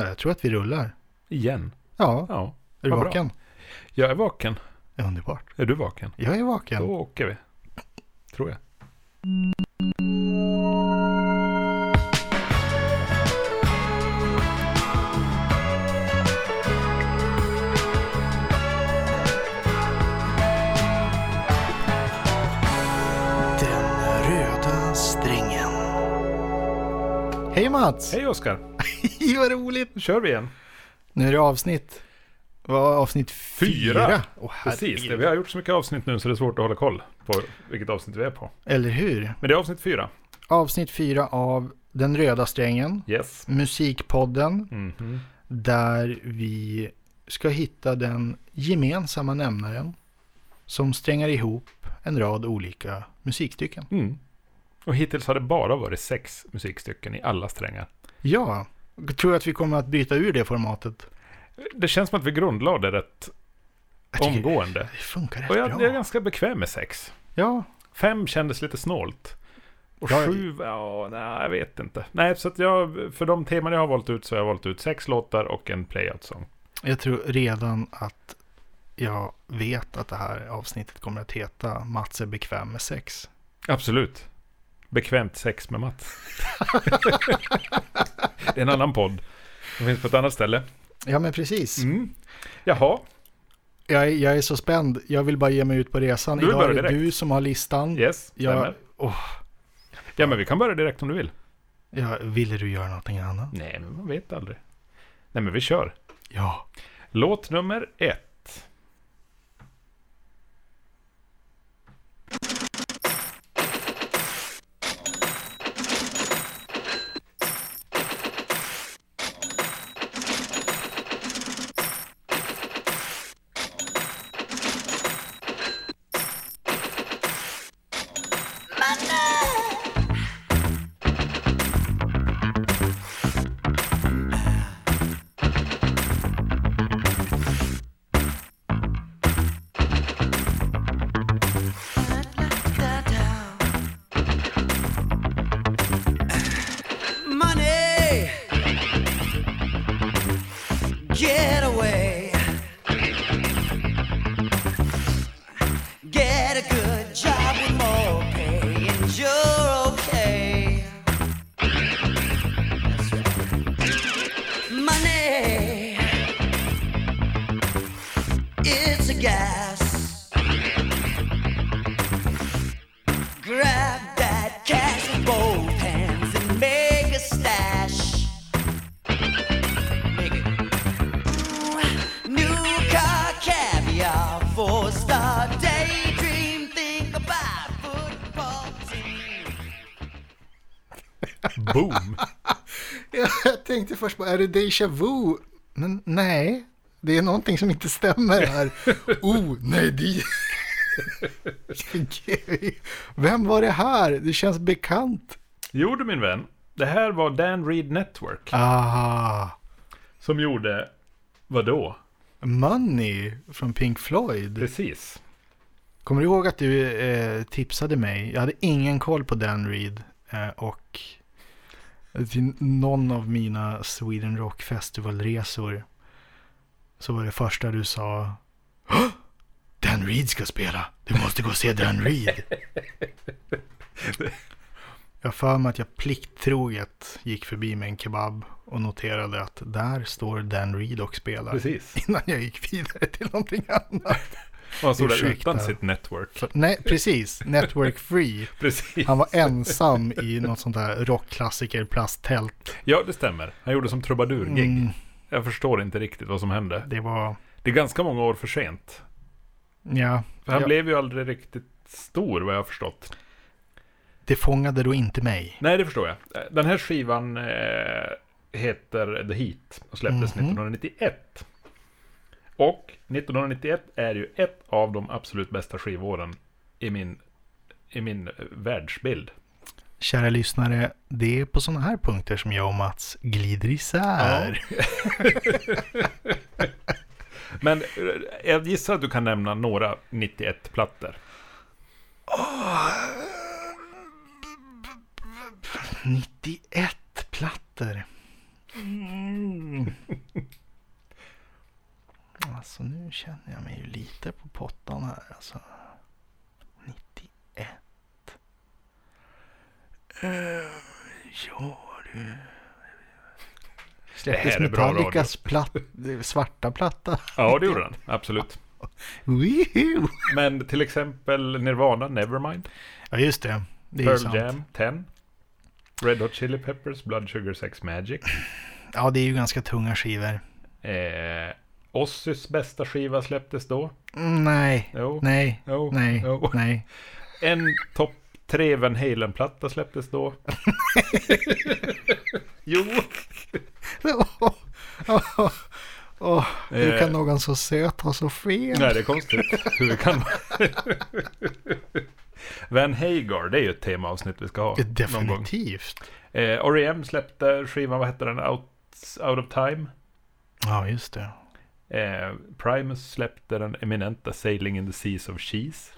Ja, jag tror att vi rullar. Igen. Ja, Ja. är du vad bra. vaken? Jag är vaken. Underbart. Är du vaken? Jag är vaken. Då åker vi. Tror jag. Hej Mats! Hej Oskar. Vad roligt! Nu kör vi igen. Nu är det avsnitt. Vad var avsnitt fyra? Fyra. Åh, Precis. herregud. Vi har gjort så mycket avsnitt nu så det är svårt att hålla koll på vilket avsnitt vi är på. Eller hur? Men det är avsnitt fyra. Avsnitt fyra av Den röda strängen. Yes. Musikpodden. Mhm. Där vi ska hitta den gemensamma nämnaren. Som strängar ihop en rad olika musikstycken. Mm. Och hittills har det bara varit sex musikstycken i alla strängar. Ja, jag tror att vi kommer att byta ur det formatet. Det känns som att vi grundlade rätt Jag omgående. Det funkar rätt Och jag, bra. jag är ganska bekväm med sex. Ja, Fem kändes lite snålt. Och Ja, sju, ja, nej, jag vet inte. Nej, så att jag, för de teman jag har valt ut så har jag valt ut sex låtar och en playout-sång. jag tror redan att jag vet att det här avsnittet kommer att heta Mats är bekväm med sex. Absolut. Bekvämt sex med Mats. det är en annan podd. Den finns på ett annat ställe. Ja, men precis. Mm. Jaha, Jag, är, jag är så spänd. Jag vill bara ge mig ut på resan. Du Idag är det du som har listan. yes. Jag, åh, Ja, men vi kan börja direkt om du vill. ja, ville du göra någonting annat? Nej, men man vet aldrig. Nej, men vi kör. Ja. Låt nummer ett. Det déjà vu? Men nej, det är någonting som inte stämmer här. Oh, nej, det... Vem var det här? Det känns bekant. Jo du min vän. Det här var Dan Reed Network. Ah, Som gjorde, vadå? Money från Pink Floyd. Precis. Kommer du ihåg att du eh, tipsade mig? Jag hade ingen koll på Dan Reed. Eh, och till någon av mina Sweden Rock Festival-resor så var det första du sa "Hå! Dan Reed ska spela. Du måste gå och se Dan Reed. Jag för mig att jag plikttroget gick förbi med en kebab och noterade att där står Dan Reed och spelar. Precis. Innan jag gick vidare till någonting annat. Och han stod där utan sitt network. Nej, precis. Network Free. Precis. Han var ensam i något sånt där rockklassiker plasttält. Ja, det stämmer. Han gjorde som trubadur-gig. Mm, Jag förstår inte riktigt vad som hände. det var, Det är ganska många år för sent. ja, För han Ja. blev ju aldrig riktigt stor vad jag har förstått. det fångade då inte mig. Nej, det förstår jag. Den här skivan eh, heter The Heat och släpptes Mhm. 1991. Och 1991 är ju ett av de absolut bästa skivåren i min, i min eh, världsbild. Kära lyssnare, det är på sådana här punkter som jag och Mats glider isär. Men eh, jag gissar att du kan nämna några 91-plattor. 91 plattor. Mm. Alltså nu känner jag mig ju lite på pottan här. Alltså. 91. Uh, ja du. Släpptes Metallicas platt, svarta platta. Ja, det gjorde den. Absolut. Men till exempel Nirvana, Nevermind. Ja just det. Det Pearl sant. Jam, 10. Red Hot Chili Peppers, Blood Sugar Sex Magic. Ja det är ju ganska tunga skivor. Eh, Ozzys bästa skiva släpptes då. Mm, nej, Jo. nej, Jo. nej, Jo. nej. En topp tre Van Halen-platta släpptes då. jo. Åh, hur Eh. kan någon så söt ha så fel? Nej, det är konstigt. Hur kan Van Hagar, det är ju ett temaavsnitt vi ska ha. Definitivt. Eh, R.E.M. släppte skivan, vad hette den? Out, Out of Time. Ja, just det. Eh, Primus släppte den eminenta Sailing in the Seas of Cheese.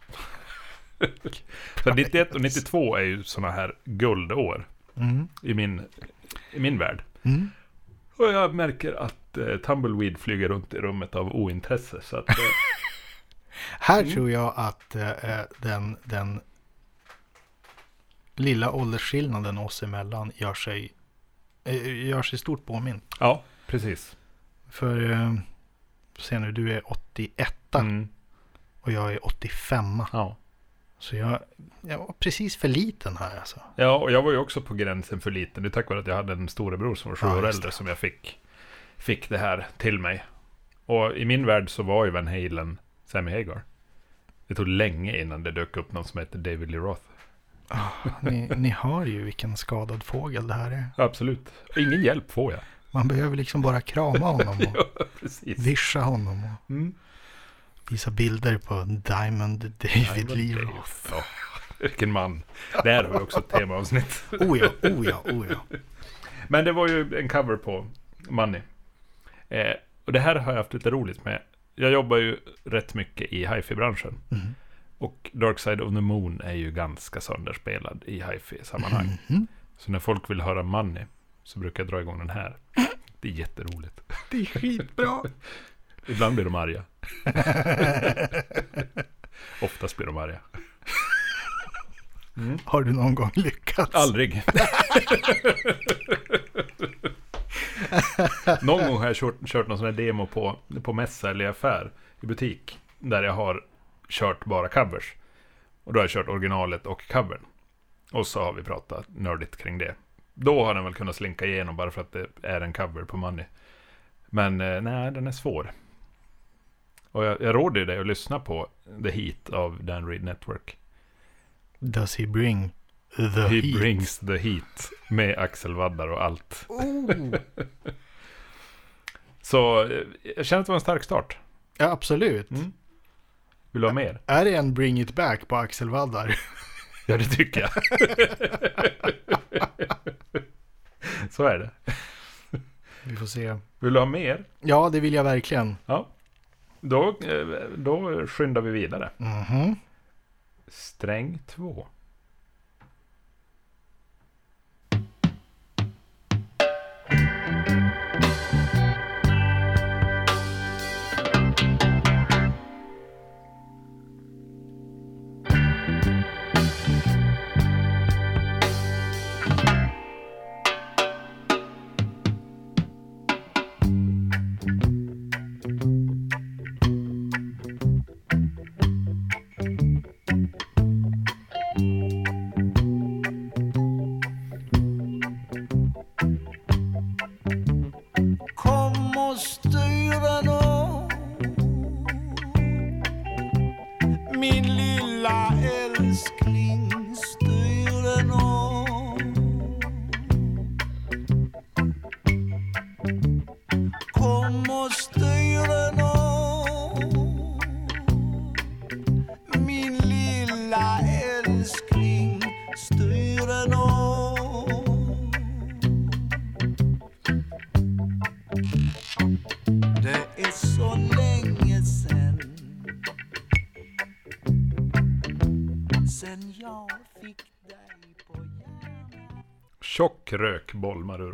Så 91 och 92 är ju sådana här guldår Mm. i min, i min värld. Mm. Och jag märker att eh, Tumbleweed flyger runt i rummet av ointresse. Så att, eh, Här Mm. tror jag att eh, eh, den, den lilla åldersskillnaden oss emellan gör sig, eh, gör sig stort påminn. ja, precis. För, se nu, du är 81 Mm, och jag är 85. ja. Så jag, jag var precis för liten här alltså. ja, och jag var ju också på gränsen för liten. Det är tack vare att jag hade en storebror som var sju Ja, år äldre som jag fick, fick det här till mig. Och i min värld så var ju Van Halen Sammy Hagar. Det tog länge innan det dök upp någon som hette David Lee Roth. Ni, ni hör ju vilken skadad fågel det här är. Absolut. Ingen hjälp får jag. Man behöver liksom bara krama honom och Ja, vischa honom och Mm. visa bilder på Diamond David Lee Roth. Ja, vilken man. Där har vi också ett temaavsnitt. Oh ja, oh ja, oh ja. Men det var ju en cover på Money. Eh, och det här har jag haft lite roligt med. Jag jobbar ju rätt mycket i hifi-branschen. Mm. Och Dark Side of the Moon är ju ganska sönderspelad i hifi-sammanhang. Mhm. Så när folk vill höra Money så brukar jag dra igång den här. Det är jätteroligt. Det är skitbra. Ibland blir de arga. Oftast blir de arga. Har du någon gång lyckats? Aldrig. någon gång har jag kört, kört någon sån här demo på, på mässa eller i affär i butik. Där jag har kört bara covers. Och då har jag kört originalet och covern. Och så har vi pratat nördigt kring det. Då har den väl kunnat slinka igenom bara för att det är en cover på Money. Men eh, nej, den är svår. Och jag, jag råder dig att lyssna på The Heat av Dan Reed Network. Does he bring the He heat? brings the heat med Axel Waddar och allt. Oh. Så eh, jag känner att det var en stark start. Ja, absolut. Mm. Vill du ha mer? Är det en bring it back på Axel Waddar? Ja, det tycker jag. Så är det. Vi får se. Vill du ha mer? Ja, det vill jag verkligen. Ja. Då, eh, då skyndar vi vidare. Mhm. Sträng 2.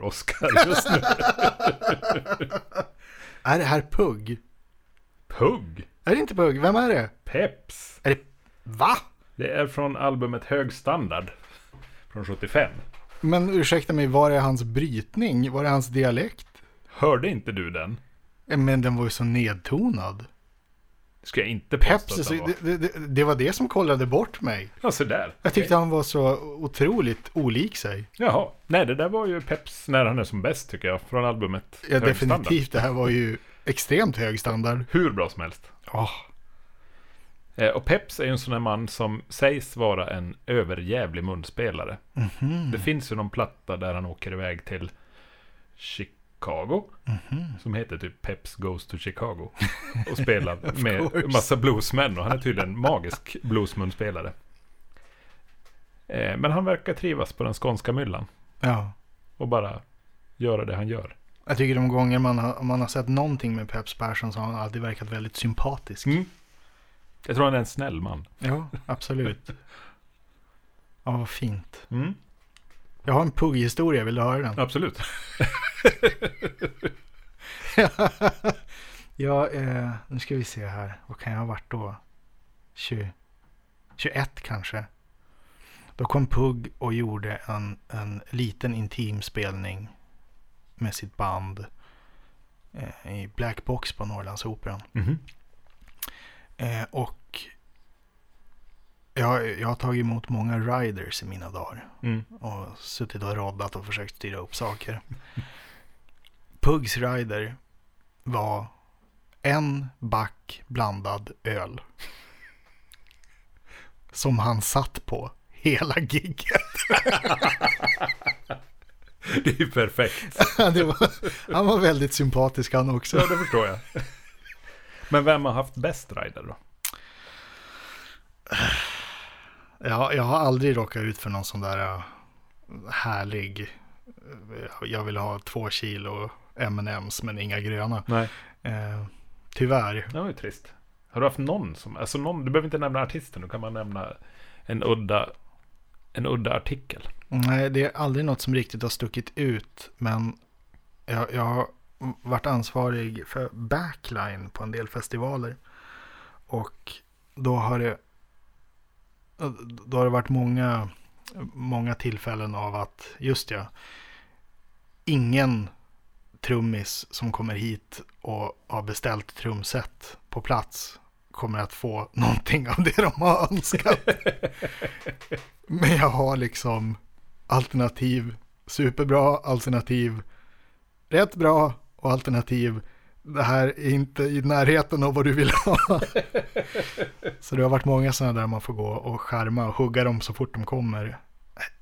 Oscar just nu. Är det här Pugg? Pugg! Är det inte Pugg? Vem är det? Peps! Va? Det är från albumet Hög Standard. Från 75. Men ursäkta mig, var är hans brytning? Var är hans dialekt? Hörde inte du den? Eh, Men den var ju så nedtonad. Ska jag inte påstå Peps, att det, det, det var det som kollade bort mig. Ja, så där. Jag tyckte han var så otroligt olik sig. Jaha. Nej, det där var ju Peps när han är som bäst tycker jag. Från albumet Ja, definitivt. Det här var ju extremt hög standard. Hur bra som helst. Eh, och Peps är ju en sån där man som sägs vara en överjävlig munspelare. mhm, Det finns ju någon platta där han åker iväg till Chicago. Mhm. Som heter typ Peps Goes to Chicago. Och spelar med course. massa bluesmän. Och han är tydligen magisk bluesmunspelare. Eh, men han verkar trivas på den skånska myllan. Ja. Och bara göra det han gör. Jag tycker de gånger man har, man har sett någonting med Peps Persson så har han alltid verkat väldigt sympatisk. Mm. Jag tror han är en snäll man. Ja, absolut. Ja, vad fint. Mm. Jag har en Pugg-historia, vill du höra den? Absolut. ja, eh, nu ska vi se här. Vad kan jag ha varit då? 20, 21 kanske. Då kom Pugg och gjorde en, en liten intim spelning med sitt band eh, i Black Box på Norrlandsoperan. Mhm. Eh, och jag, jag har tagit emot många riders i mina dagar. Mm. och suttit och roddat och försökt styra upp saker. Pugs rider var en back blandad öl. Som han satt på hela gigget. Det är ju perfekt. Var, han var väldigt sympatisk han också. Ja, det förstår jag. Men vem har haft bäst rider då? Jag, jag har aldrig råkat ut för någon sån där äh, härlig, äh, jag vill ha två kilo M&M's men inga gröna. Nej. Eh, tyvärr. Det var ju trist. Har du haft någon som, alltså någon, du behöver inte nämna artisten, du kan man nämna en udda, en udda artikel. Nej, det är aldrig något som riktigt har stuckit ut. Men jag, jag har varit ansvarig för backline på en del festivaler. Och då har det, då har det varit många, många tillfällen av att, just ja, ingen trummis som kommer hit och har beställt trumset på plats kommer att få någonting av det de har önskat. Men jag har liksom alternativ superbra, alternativ rätt bra och alternativ det här är inte i närheten av vad du vill ha. Så det har varit många sådana där man får gå och skärma och hugga dem så fort de kommer.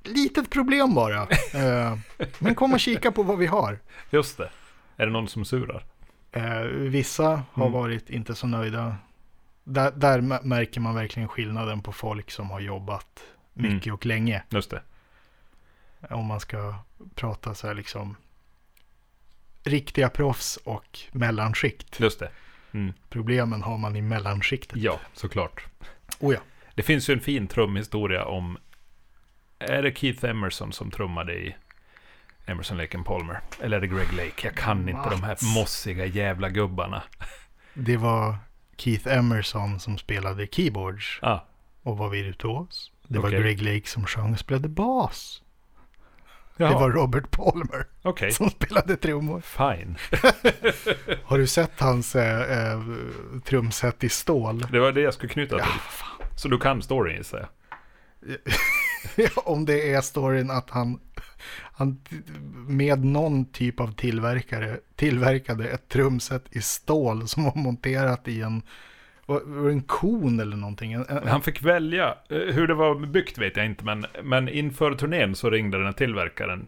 Litet problem bara. Eh, Men kom och kika på vad vi har. Just det. Är det någon som surar? Eh, Vissa har Mm. varit inte så nöjda. Där, där mä- märker man verkligen skillnaden på folk som har jobbat mycket och länge. Just det. Om man ska prata så här liksom riktiga proffs och mellanskikt. Just det. Mm. Problemen har man i mellanskiktet. Ja, såklart. Oh ja. Det finns ju en fin trumhistoria om... Är det Keith Emerson som trummade i Emerson, Lake and Palmer? Eller är det Greg Lake? Jag kan inte de här mossiga jävla gubbarna. Det var Keith Emerson som spelade keyboards Ah, och var virtuos. Det var Okej. Greg Lake som sjöng och spelade bas. jaha, Det var Robert Palmer okej. som spelade trummor. Fine. Har du sett hans eh, eh, trumset i stål? Det var det jag skulle knyta Ja, till. Så du kan storyn gissar jag? Om det är storyn att han, han med någon typ av tillverkare tillverkade ett trumset i stål som var monterat i en, en kon eller någonting? Han fick välja. Eh, hur det var byggt vet jag inte, men, men inför turnén så ringde den här tillverkaren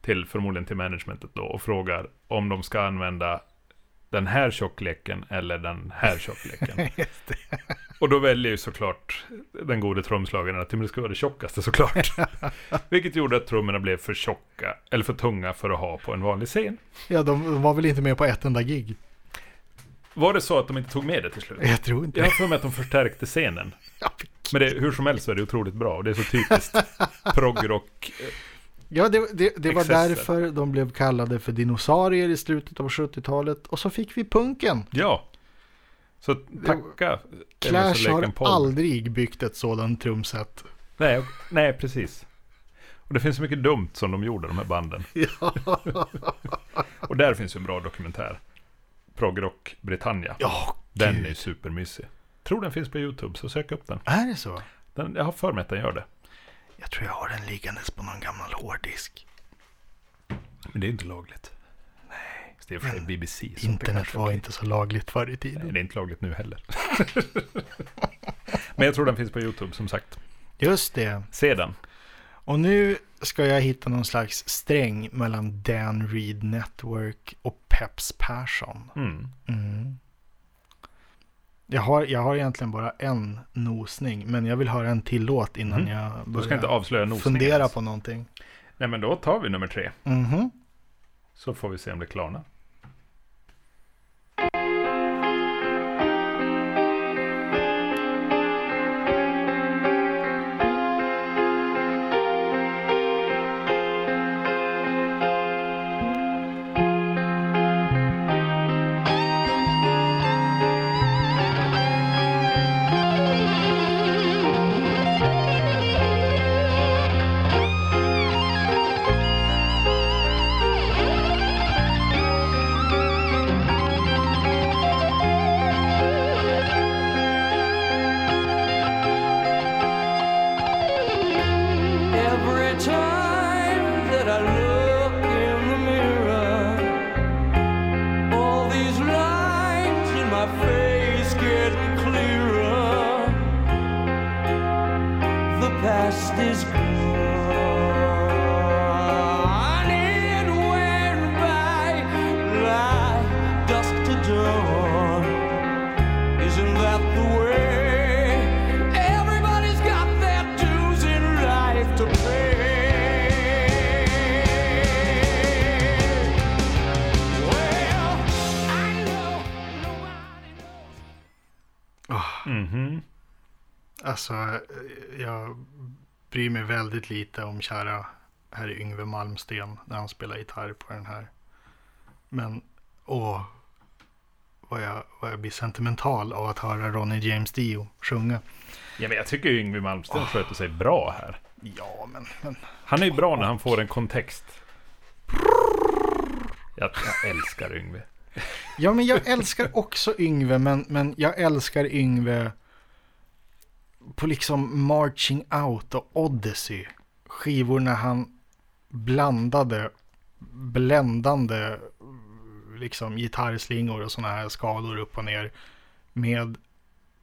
till, förmodligen till managementet då, och frågar om de ska använda den här tjockleken eller den här tjockleken. och då väljer ju såklart den gode trumslagaren att det ska vara det tjockaste såklart. Vilket gjorde att trummorna blev för tjocka, eller för tunga för att ha på en vanlig scen. ja, de var väl inte med på ett enda gig? Var det så att de inte tog med det till slut? Jag tror inte Jag har för mig att de förstärkte scenen. Men det, hur som helst så är det otroligt bra och det är så typiskt proggrock. Ja, det, det, det var därför de blev kallade för dinosaurier i slutet av 70-talet. Och så fick vi punken. Ja, Så tacka Clash Emerson, Lake har aldrig byggt ett sådant trumset. Nej, nej, precis. Och det finns så mycket dumt som de gjorde, de här banden. Ja. Och där finns ju en bra dokumentär. Progrock Britannia. Ja, Den gud. är supermysig. Tror den finns på YouTube, så sök upp den. Är det så? den jag har för mig att den gör det. Jag tror jag har den liggandes på någon gammal hårddisk. Men det är inte lagligt. Nej. Det är för BBC. så det Internet var inte så lagligt förr i Nej, tiden. det är inte lagligt nu heller. Men jag tror den finns på YouTube, som sagt. Just det. Se den. Och nu ska jag hitta någon slags sträng mellan Dan Reed Network och Peps Persson. Mm. Mm. Jag, har, jag har egentligen bara en nosning, men jag vill höra en till låt innan Mhm. jag Du ska inte börjar avslöja nosningen. fundera på någonting. Nej, men då tar vi nummer tre. Mhm. Så får vi se om det klarnar. Bryr mig väldigt lite om kära herr Yngve Malmsten när han spelar gitarr på den här. Men, åh, vad jag, vad jag blir sentimental av att höra Ronny James Dio sjunga. Ja, men jag tycker ju Yngwie Malmsteen sköter sig bra här. Ja, men, men Han är ju bra när han får en kontext. Jag, jag älskar Yngwie. Ja, men jag älskar också Yngve, men, men jag älskar Yngve på liksom Marching Out och Odyssey. Skivor när han blandade bländande liksom gitarrslingor och sådana här skador upp och ner med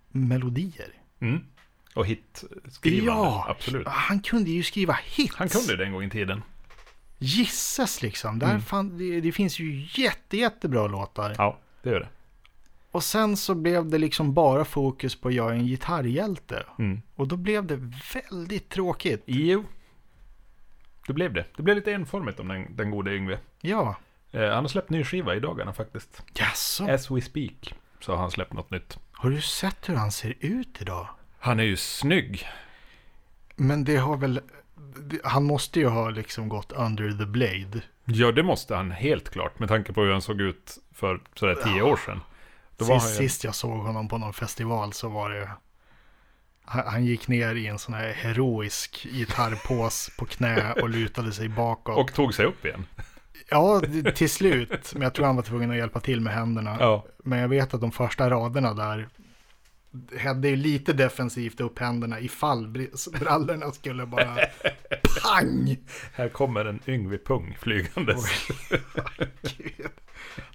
melodier. Mm. Och hitskrivande, Ja, absolut. han kunde ju skriva hits. Han kunde det en gång i tiden. Gisses liksom. Där Mm. fan, det, det finns ju jätte, jättebra låtar. Ja, det gör det. Och sen så blev det liksom bara fokus på jag är en gitarrhjälte. Mm. Och då blev det väldigt tråkigt. Jo. Det blev det. Det blev lite enformigt om den, den gode Yngwie. Ja, Eh, han har släppt ny skiva i dagarna faktiskt. jaså. As we speak. Så har han släppt något nytt. Har du sett hur han ser ut idag? Han är ju snygg. Men det har väl... Han måste ju ha liksom gått under the blade. Ja, det måste han helt klart. Med tanke på hur han såg ut för sådär tio år sedan. Då Sist, ju... sist jag såg honom på någon festival så var det... Han, gick ner i en sån här heroisk gitarrpås på knä och lutade sig bakåt. Och tog sig upp igen. Ja, till slut. Men jag tror han var tvungen att hjälpa till med händerna. Ja. Men jag vet att de första raderna där hade ju lite defensivt upp händerna ifall br- brallorna skulle bara pang. Här kommer en Yngwie Pung flygandes.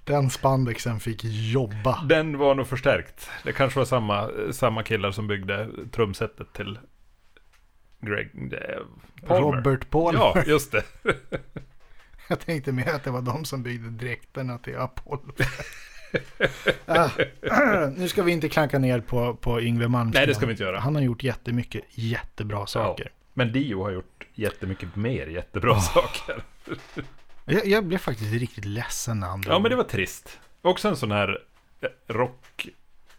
Den spandexen fick jobba. Den var nog förstärkt. Det kanske var samma, samma killar som byggde trumsetet till Greg eh, Palmer. Robert Palmer. Ja, just det. Jag tänkte mer att det var de som byggde dräkterna till Apollo. Ah, nu ska vi inte klanka ner på, på Yngwie Malmsteen. Nej, det ska vi inte göra. Han har gjort jättemycket jättebra saker. Men Dio har gjort jättemycket mer jättebra saker. Jag, jag blev faktiskt riktigt ledsen när han Ja, men det var trist. Också en sån här eh, rock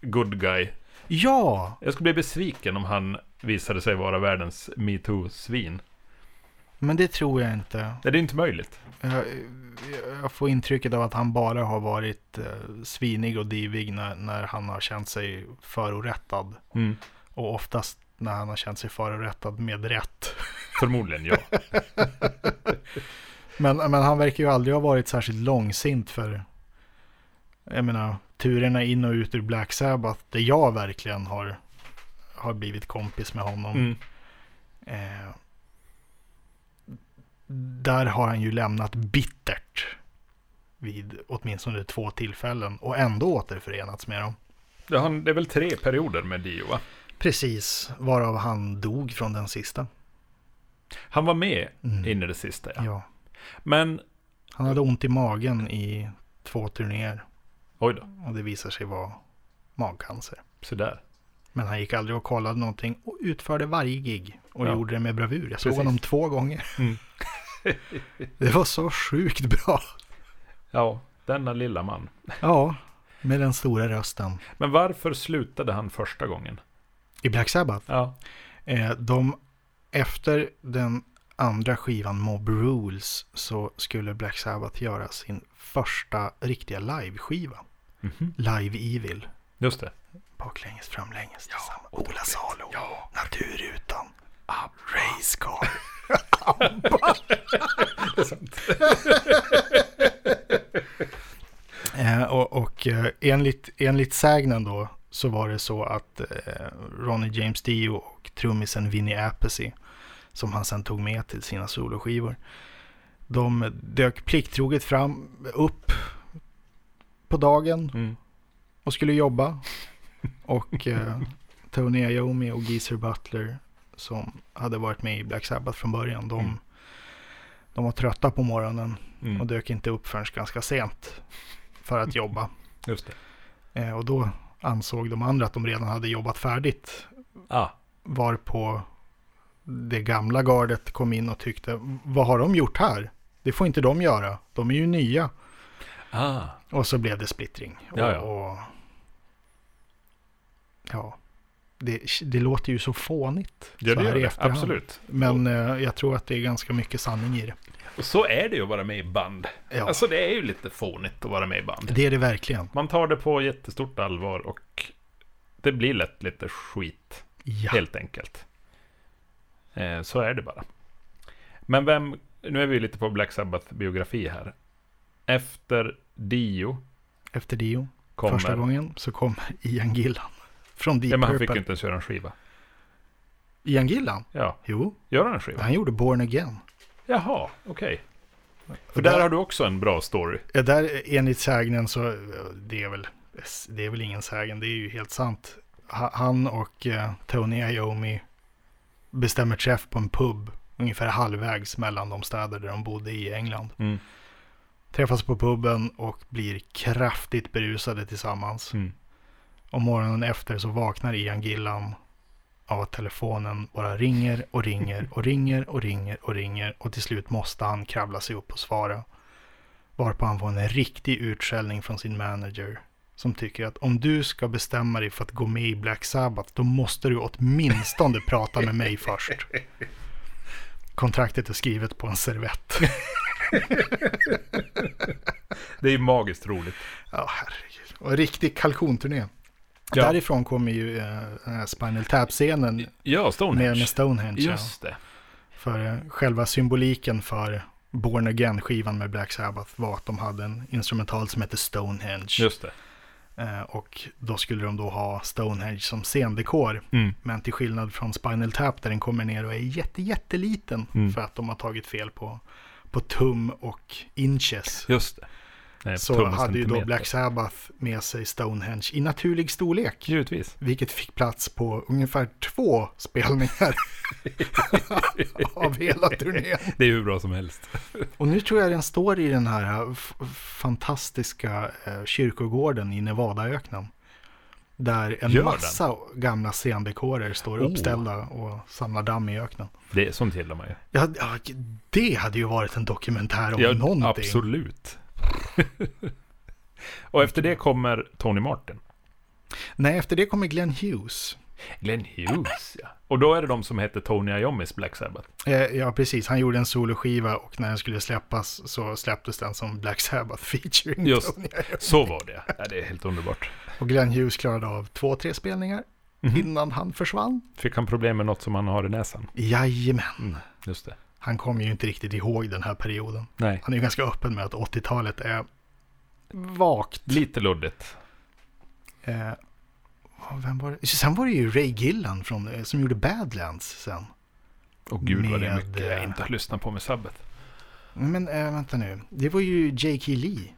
good guy. Ja, Jag skulle bli besviken om han visade sig vara världens metoo-svin. Men det tror jag inte. Nej, det är inte möjligt. Jag, jag får intrycket av att han bara har varit eh, svinig och divig när, när han har känt sig förorättad. Mm. Och oftast när han har känt sig förorättad med rätt. Förmodligen ja. Men, men han verkar ju aldrig ha varit särskilt långsint för, jag menar, turerna in och ut ur Black Sabbath, där jag verkligen har, har blivit kompis med honom. Mm. Eh, där har han ju lämnat bittert vid åtminstone två tillfällen och ändå återförenats med dem. Det, har, det är väl tre perioder med Dio va? Precis, varav han dog från den sista. Han var med Mm. in i det sista ja. Ja. Men, Han hade ont i magen i två turnéer oj då, och det visar sig vara magcancer. så där. Men han gick aldrig och kollade någonting och utförde varje gig och Ja. gjorde det med bravur. Jag såg Precis. honom två gånger. Mm. det var så sjukt bra. Ja, denna lilla man. Ja, med den stora rösten. Men varför slutade han första gången? I Black Sabbath. Ja, Eh, de, efter den andra skivan Mob Rules så skulle Black Sabbath göra sin första riktiga live-skiva. Mhm. Live Evil. just det. Baklänges, framlänges. Ja, Ola Salo. Ja. Naturutan. Race Car. Eh, och och eh, enligt, enligt sägnen då så var det så att eh, Ronnie James Dio och trummisen Vinnie Appice som han sen tog med till sina soloskivor. De dök plikttroget fram, upp på dagen Mm. och skulle jobba. Och eh, Tony Iommi och Geezer Butler som hade varit med i Black Sabbath från början. De, Mm. de var trötta på morgonen och Mm. dök inte upp förrän ganska sent för att jobba. Just det. Eh, och då ansåg de andra att de redan hade jobbat färdigt. Ah, Varpå det gamla gardet kom in och tyckte, vad har de gjort här? Det får inte de göra. De är ju nya. ah. Och så blev det splittring. Ja, ja. Och, och, ja. Det, det låter ju så fånigt. Ja, det gör det. Absolut. Men eh, jag tror att det är ganska mycket sanning i det. Och så är det ju att vara med i band. Ja. Alltså det är ju lite fånigt att vara med i band. Det är det verkligen. Man tar det på jättestort allvar och det blir lätt lite skit, Ja. helt enkelt. Eh, så är det bara. Men vem, nu är vi lite på Black Sabbath-biografi här. Efter Dio Efter Dio, kommer... första gången, så kom Ian Gillan. Från Deep Ja, men han fick Purple. ju inte ens göra en skiva. Ian Gillan? Ja, Jo, gör han en skiva? han gjorde Born Again. Jaha, okej. För Och där där- har du också en bra story. Ja, där enligt sägnen så, det är väl, det är väl ingen sägen, det är ju helt sant. Ha- Han och eh, Tony Iommi bestämmer träff på en pub ungefär halvvägs mellan de städer där de bodde i England. Mm. Träffas på puben och blir kraftigt berusade tillsammans. Mm. Och morgonen efter så vaknar Ian Gillan av att telefonen bara ringer och ringer och ringer och ringer och ringer och till slut måste han kravla sig upp och svara. Varpå han får en riktig utskällning från sin manager som tycker att om du ska bestämma dig för att gå med i Black Sabbath då måste du åtminstone prata med mig först. Kontraktet är skrivet på en servett. Det är magiskt roligt. Ja, herregud. Och en riktig kalkonturné. Ja. Därifrån kommer ju här Spinal Tap-scenen Ja, Stonehenge. med, med Stonehenge. ja. Just det. För eh, själva symboliken för Born Again-skivan med Black Sabbath var att de hade en instrumental som hette Stonehenge. Just det. Eh, och då skulle de då ha Stonehenge som scendekor. Mm. Men till skillnad från Spinal Tap där den kommer ner och är jätte, jätteliten. Mm. För att de har tagit fel på, på tum och inches. Just det. Nej, Så hade ju då. Black Sabbath med sig Stonehenge i naturlig storlek. Givetvis. Vilket fick plats på ungefär två spelningar av hela turnén. Det är hur bra som helst. Och nu tror jag den står i den här eh, fantastiska eh, kyrkogården i Nevadaöknen. Där en Gör massa gamla scendekorer står Oh. uppställda och samlar damm i öknen. Det är sånt gillar man ju. Ja, ja, det hade ju varit en dokumentär om Ja, någonting. absolut. och efter det kommer Tony Martin. Nej, efter det kommer Glenn Hughes. Glenn Hughes, ja. Och då är det de som heter Tony Iommis Black Sabbath. Eh, ja, precis. Han gjorde en soloskiva och när den skulle släppas så släpptes den som Black Sabbath featuring Just. Tony Iommi. Så var det. Ja, det är helt underbart. Och Glenn Hughes klarade av två, tre spelningar Mhm. innan han försvann. Fick han problem med något som han har i näsan? Jajamän. Mm, just det. Han kommer ju inte riktigt ihåg den här perioden. Nej, Han är ju ganska öppen med att 80-talet är vagt. lite luddigt. Eh, vem var det? Sen var det ju Ray Gillan från, eh, som gjorde Badlands sen. Och gud vad det är Med, mycket jag eh, inte har lyssnat på med Sabbath. Men äh, vänta nu, det var ju J.K. Lee.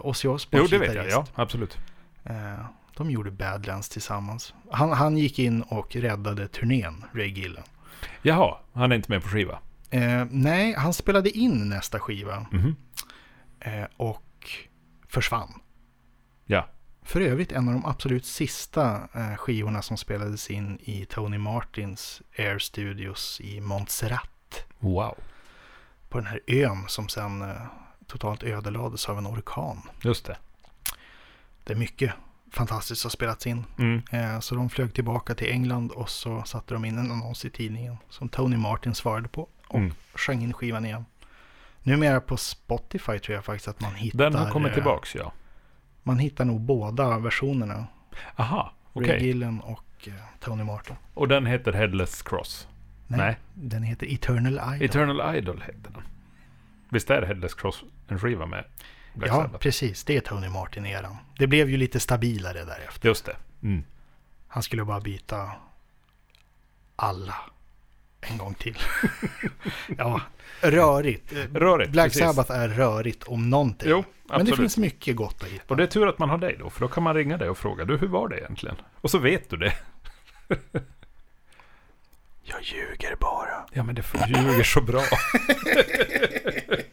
Ozzy Osbournes Jo, det vet jag. Ja, absolut. Eh, de gjorde Badlands tillsammans. Han, han gick in och räddade turnén, Ray Gillan. Jaha, han är inte med på skiva. Eh, nej, han spelade in nästa skiva Mhm. eh, och försvann. Ja. För övrigt en av de absolut sista eh, skivorna som spelades in i Tony Martins Air Studios i Montserrat. Wow. På den här ön som sen eh, totalt ödelades av en orkan. Just det. Det är mycket fantastiskt har spelats in. Mm. Eh, så de flög tillbaka till England och så satte de in en annons i tidningen som Tony Martin svarade på och Mm. sjöng in skivan igen. Numera på Spotify tror jag faktiskt att man hittar. Den har kommit eh, tillbaks, ja. Man hittar nog båda versionerna. Aha, okej. Ray Gillen och eh, Tony Martin. Och den heter Headless Cross. Nej. Den heter Eternal Idol. Eternal Idol heter den. Visst är Headless Cross en skiva med Black ja, Sabbath? precis. Det är Tony Martin-eran. Det blev ju lite stabilare därefter. Just det. Mm. Han skulle bara byta alla en gång till. ja, rörigt. Rörigt, Black precis. Sabbath är rörigt om någonting. Jo, Men det absolut. finns mycket gott att hitta. Och det är tur att man har dig då, för då kan man ringa dig och fråga du, hur var det egentligen? Och så vet du det. Jag ljuger bara. Ja, men det ljuger så bra.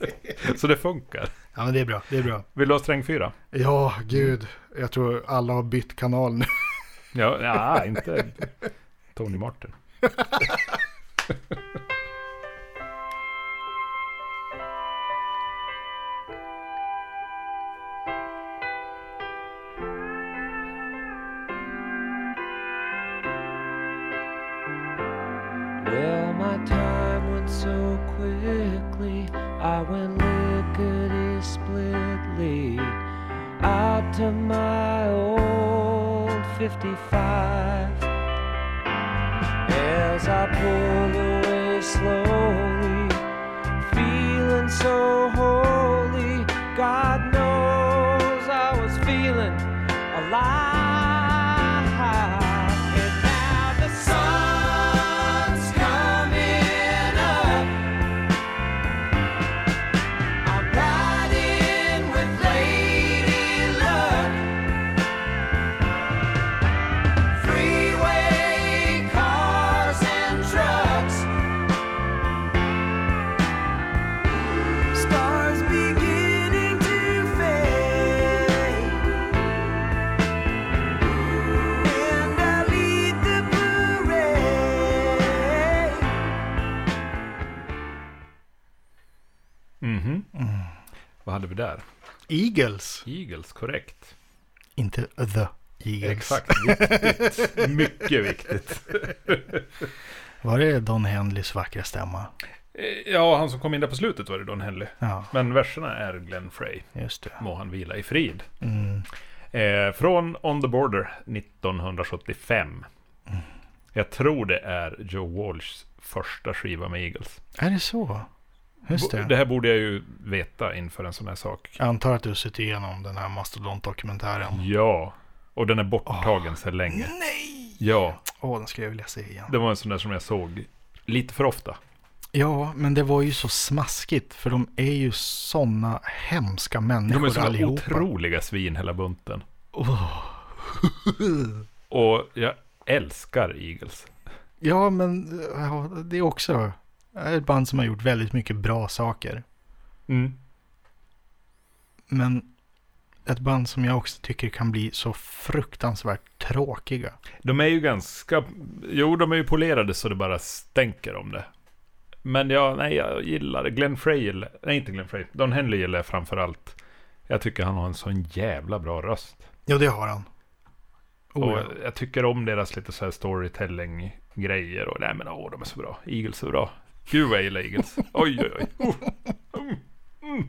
så det funkar. Ja, men det är bra. Det är bra. Vill du ha sträng fyra? Ja, gud. Jag tror alla har bytt kanal nu. Ja, ja inte Tony Martin. Eagles. Eagles, korrekt. Inte The Eagles. Exakt, viktigt. Mycket viktigt. Var det Don Henleys vackra stämma? Eh, Ja, han som kom in där på slutet var det Don Henley. Ja, Men verserna är Glenn Frey. just det. Må han vila i frid. Mm. Eh, från On the Border 1975. Jag tror det är Joe Walshs första skiva med Eagles. Är det så? Just det. Det här borde jag ju veta inför en sån här sak. Jag antar att du har suttit igenom den här Mastodont-dokumentären. Ja, och den är borttagen sedan länge. Nej! Ja, Åh, den skulle jag vilja se igen. det var en sån där som jag såg lite för ofta. Ja, men det var ju så smaskigt. För de är ju sådana hemska De människor är såna allihopa. otroliga svin hela bunten. Åh. Och jag älskar Eagles. Ja, men ja, det är också ett band som har gjort väldigt mycket bra saker. Mm. Men ett band som jag också tycker kan bli så fruktansvärt tråkiga. De är ju ganska... Jo, de är ju polerade så det bara stänker om det. Men ja, nej, jag gillar det. Glenn Frey. Nej, inte Glenn Frey. Don Henley gillar jag framför allt. Jag tycker han har en sån jävla bra röst. Ja, det har han. Oh, och ja. jag tycker om deras lite så här storytelling-grejer. Och nej men åh, de är så bra. Eagles är bra. Gud vad jag gillar Eagles. Oj, oj, oj. Oh. Mm. Mm.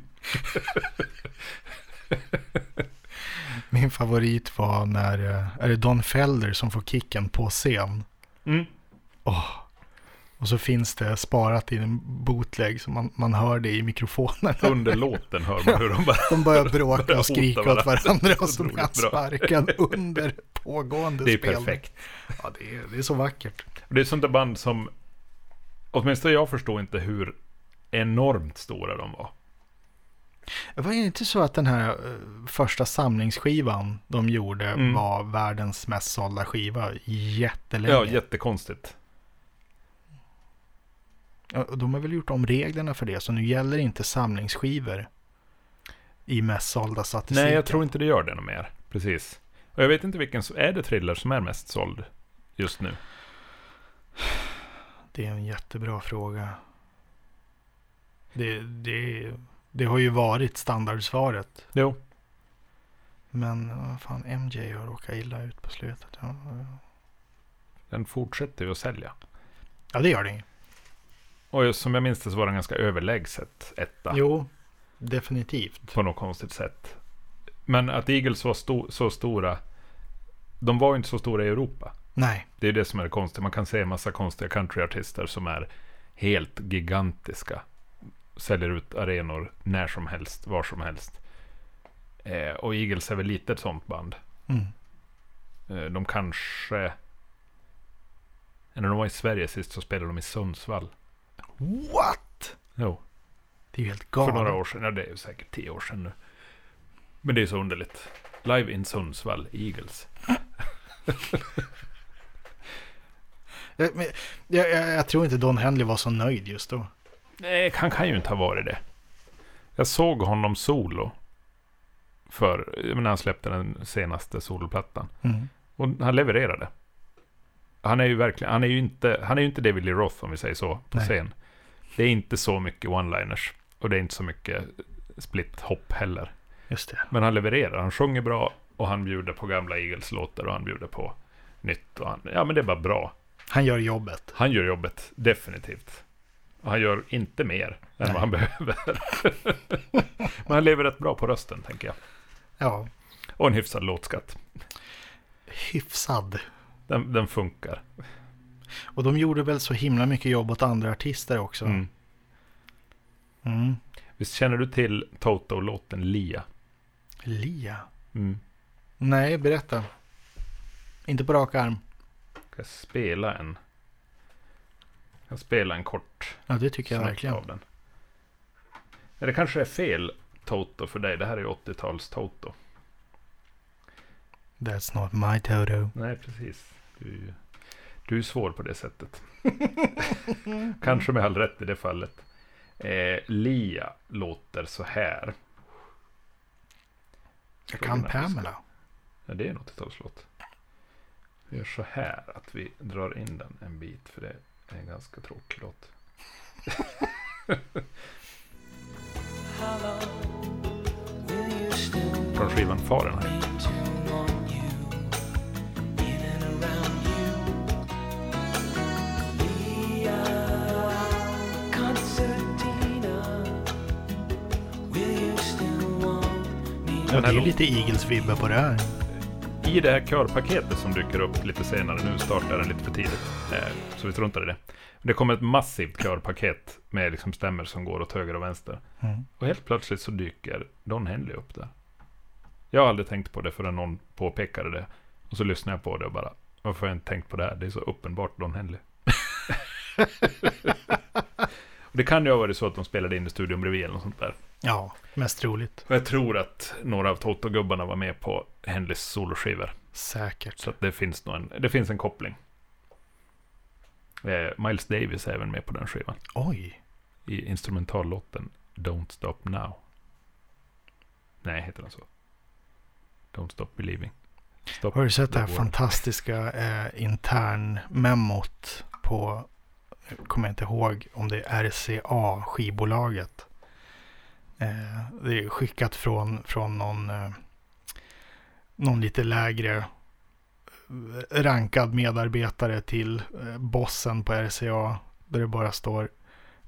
Min favorit var när, eh, är det Don Felder som får kicken på scen? Mm. Åh. Och så finns det sparat i en bootleg så man, man hör det i mikrofonen. Under låten hör man hur de bara... De börjar bråka Börjar och skrika åt varandra och så blir han sparkad under pågående Det är spelning. perfekt. Ja, det är, det är så vackert. Det är sånt där band som... Åtminstone jag förstår inte hur enormt stora de var. Var det inte så att den här eh, första samlingsskivan de gjorde Mm. var världens mest sålda skiva jättelänge? Ja, jättekonstigt. Ja, De har väl gjort om reglerna för det, så nu gäller inte samlingsskivor i mest sålda statistiken. Nej, jag tror inte det gör det något mer. Precis. Och jag vet inte vilken... Är det Thriller som är mest såld just nu? Det är en jättebra fråga. Det, det, det har ju varit standardsvaret. Jo. Men vad fan, MJ har råkat illa ut på slutet. Ja. Den fortsätter ju att sälja. ja det gör det. Och just som jag minns det så var den ganska överlägset etta. Jo, definitivt. På något konstigt sätt. Men att Eagles var sto- så stora. De var ju inte så stora i Europa. Nej, Det är det som är det konstiga. Man kan se en massa konstiga countryartister som är helt gigantiska. Säljer ut arenor när som helst, var som helst. Eh, och Eagles är väl lite ett sånt band. mm. Eh, de kanske... När de var i Sverige sist så spelade de i Sundsvall. What? Jo, Det är ju helt för galet. några år sedan. Ja, det är ju säkert tio år sedan nu. Men det är så underligt. Live in Sundsvall, Eagles. Jag, men, jag, jag, jag tror inte Don Henley var så nöjd just då. Nej, han kan ju inte ha varit det. Jag såg honom solo. För, menar, han släppte den senaste soloplattan. Mm. Och han levererade. Han är ju verkligen, han är ju inte, han är ju inte David Lee Roth om vi säger så, på Nej. scen. Det är inte så mycket one-liners. Och det är inte så mycket split-hopp heller. Just det. Men han levererar, han sjunger bra och han bjuder på gamla Eagles-låtar och han bjuder på nytt. Och han, ja men det är bara bra. Han gör jobbet. Han gör jobbet, definitivt. Och han gör inte mer än Nej. vad han behöver. Men han lever rätt bra på rösten, tänker jag. Ja, Och en hyfsad låtskatt. hyfsad. Den, den funkar. Och de gjorde väl så himla mycket jobb åt andra artister också. Mm. Mm. Visst känner du till Toto-låten Lia? Lia? Mm. Nej, berätta. Inte på rak arm. Ska jag spela en? Jag spela en kort Ja, det tycker jag verkligen. av den. Det kanske är fel Toto för dig. Det här är ju 80-tals Toto. That's not my Toto. Nej, precis. Du du är svår på det sättet. Kanske med all rätt i det fallet. Eh, Lia låter så här. Jag kan Pamela. Ja, det är en 80-talslåt. Vi gör så här att vi drar in den en bit. För det är en ganska tråkig låt. Från skivan Fahrenheit. Ja, det är lite Eagles-vibbar på det här. I det här körpaketet som dyker upp lite senare, nu startar den lite för tidigt, eh, så vi struntar i det. Det kommer ett massivt körpaket med liksom stämmer som går åt höger och vänster. Mm. Och helt plötsligt så dyker Don Henley upp där. Jag har aldrig tänkt på det förrän någon påpekade det. Och så lyssnade jag på det och bara, varför har jag inte tänkt på det här? Det är så uppenbart Don Henley. det kan ju ha varit så att de spelade in i studion bredvid eller något sånt där. Ja, mest troligt. Och jag tror att några av Toto-gubbarna var med på Henleys soloskivor. Säkert. Så att det finns nog en, det finns en koppling. Eh, Miles Davis är även med på den skivan. Oj. I instrumentallåten Don't Stop Now. Nej, heter den så? Don't Stop Believing. Stop Har du sett det här world. fantastiska eh, intern-memot på, jag kommer inte ihåg om det är RCA, skivbolaget. Eh, det är skickat från, från någon, eh, någon lite lägre rankad medarbetare till eh, bossen på RCA. Där det bara står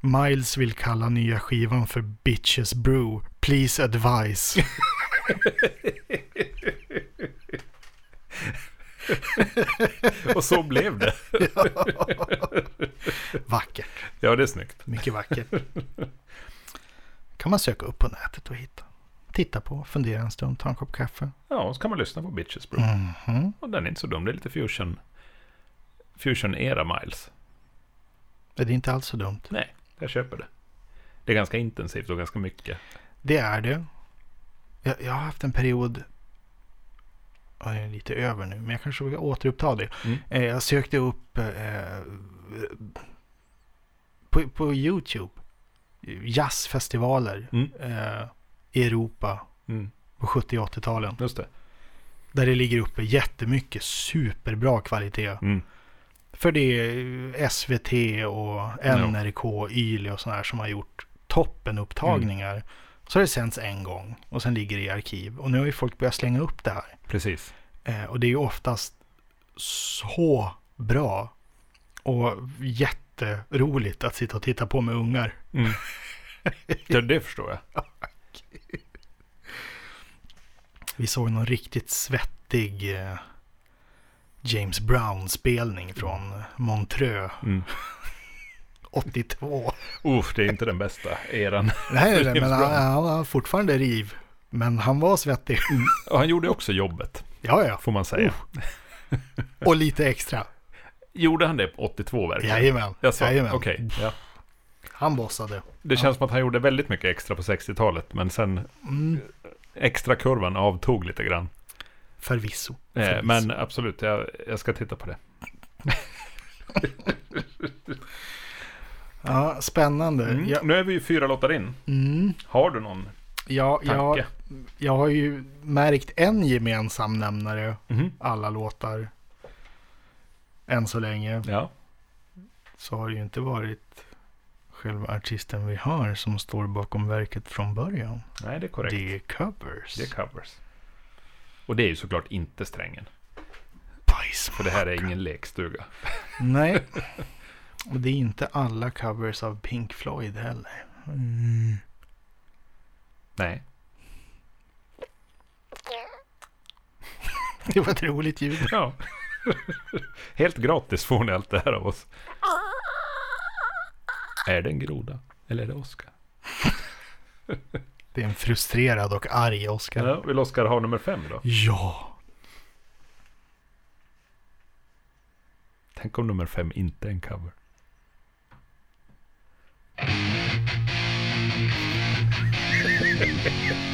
Miles vill kalla nya skivan för Bitches Brew. Please advise. Och så blev det. Vackert. Ja, det är snyggt. Mycket vackert. Kan man söka upp på nätet och hitta. Titta på, fundera en stund, ta en kopp kaffe. Ja, och så kan man lyssna på Bitches Brew. Mhm. Och den är inte så dum. Det är lite fusion. Fusion-era Miles. Det är inte alls så dumt. Nej, jag köper det. Det är ganska intensivt och ganska mycket. Det är det. Jag, jag har haft en period, ja, det är lite över nu, men jag kanske vill återuppta det. Mm. Eh, jag sökte upp eh, på, på YouTube jazzfestivaler Mm. eh, i Europa Mm. på 70 och 80-talen. Just det. Där det ligger uppe jättemycket superbra kvalitet. Mm. För det är SVT och NRK, YLE och sådana här som har gjort toppenupptagningar. Så har det sänds en gång och sen ligger det i arkiv. Och nu har ju folk börjat slänga upp det här. Precis. Eh, och det är ju oftast så bra och jätteroligt att sitta och titta på med ungar. Mm. Ja, det förstår jag. Vi såg någon riktigt svettig eh, James Brown-spelning från Montreux Mm. 82. Uff, det är inte den bästa eran. Nej, men han, han var fortfarande riv. Men han var svettig. Och han gjorde också jobbet, Ja, ja. får man säga. Och lite extra. Gjorde han det på 82 verkligen? Jajamän. Jaså, Jajamän. okej. Ja. Han bossade. Det känns som att han gjorde väldigt mycket extra på 60-talet, men sen Mm, extra kurvan avtog lite grann. förvisso. Eh, förvisso. men absolut, jag, jag ska titta på det. Ja, spännande. Mm. Ja, Nu är vi ju fyra låtar in. mm, Har du någon ja, jag, jag har ju märkt en gemensam nämnare. Mhm. Alla låtar. Än så länge. Ja. Så har det ju inte varit själva artisten vi har som står bakom verket från början. Nej, det är korrekt. Det är covers. Det är covers. Och det är ju såklart inte strängen. Bajs. För det här är ingen lekstuga. Nej. Och det är inte alla covers av Pink Floyd heller. Mm. Nej. Det var ett roligt ljud. Ja. Helt gratis får ni allt det här av oss. Är det en groda? Eller är det Oscar? Det är en frustrerad och arg Oscar. Ja, vill Oscar ha nummer fem då? Ja. Tänk om nummer fem inte är en cover.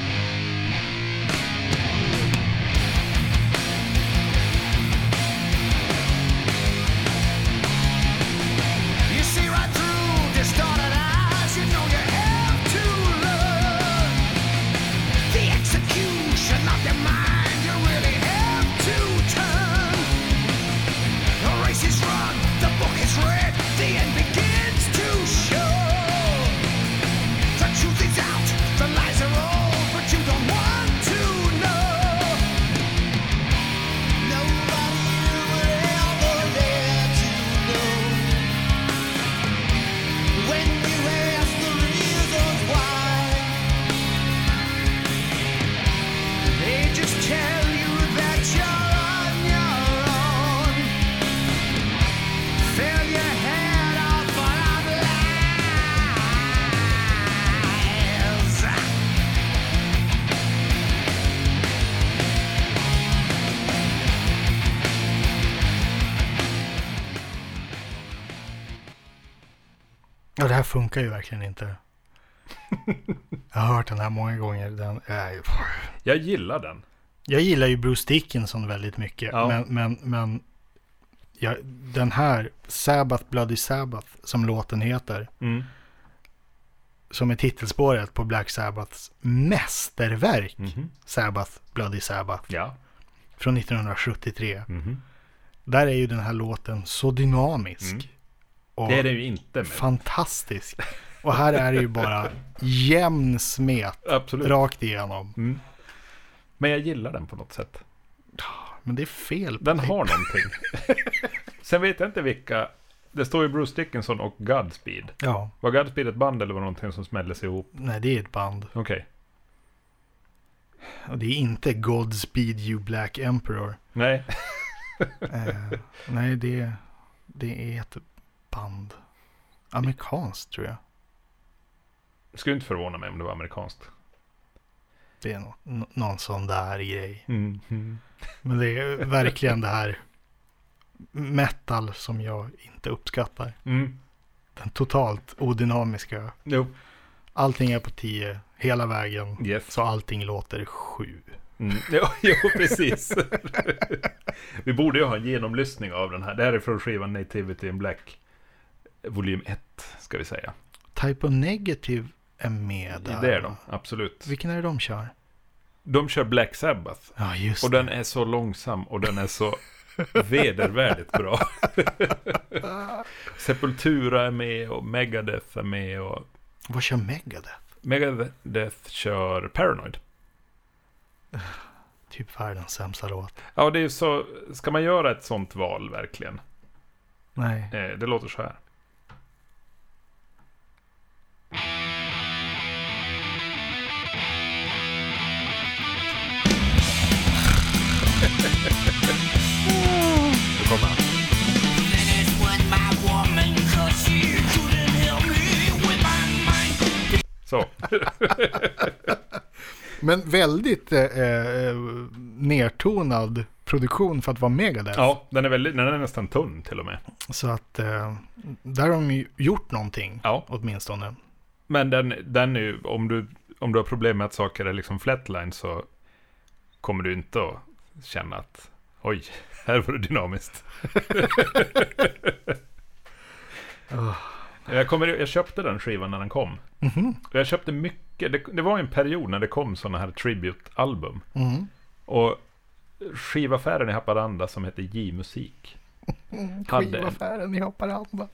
Ja, det här funkar ju verkligen inte. Jag har hört den här många gånger. Den är... Jag gillar den. Jag gillar ju Bruce Dickinson väldigt mycket. Ja. Men, men, men ja, den här, Sabbath Bloody Sabbath, som låten heter. Mm. Som är titelspåret på Black Sabbaths mästerverk. Mhm. Sabbath Bloody Sabbath. Ja. Från 1973. Mhm. Där är ju den här låten så dynamisk. Det är det ju inte med. fantastisk. Och här är det ju bara jämn smet Absolut. rakt igenom. Mm. Men jag gillar den på något sätt. Men det är fel. Den har någonting. Sen vet jag inte vilka. Det står ju Bruce Dickinson och Godspeed. Ja, Var Godspeed ett band eller var det någonting som smälldes ihop? nej det är ett band. Okej. Och det är inte Godspeed You Black Emperor. Nej. Eh, nej, det, det är ett band. Amerikanskt tror jag. Det skulle inte förvåna mig om det var amerikanskt. Det är nå- någon sån där grej. Mm. Mm. Men det är verkligen det här metal som jag inte uppskattar. Mm. Den totalt odynamiska. Jo. Allting är på 10 hela vägen. Yes. Så allting låter 7. Mm. Jo, jo, precis. Vi borde ju ha en genomlyssning av den här. Det här är från skivan Nativity in Black. Volym 1, ska vi säga. Type of Negative är med där. Det är de, absolut. Vilken är det de kör? De kör Black Sabbath. Ja, just Och den är så långsam och den är så vedervärdigt bra. Sepultura är med och Megadeth är med och Vad kör Megadeth? Megadeth kör Paranoid. Typ världens sämsta låt. Ja, det är ju så. Ska man göra ett sånt val verkligen? Nej. Eh, det låter så här. Men väldigt eh, eh, nertonad produktion för att vara Megadeth. Ja, den är, väldigt, den är nästan tunn till och med. Så att eh, där har de ju gjort någonting Ja. åtminstone. Men den, den är ju, om du, om du har problem med att saker är liksom flatline så kommer du inte att känna att oj, här var det dynamiskt. jag, kommer, jag köpte den skivan när den kom. Mhm. Och Jag köpte mycket, det, det var en period när det kom sådana här tribute-album. Mhm. Och skivaffären i Haparanda som heter J-musik. Skivaffären i Haparanda.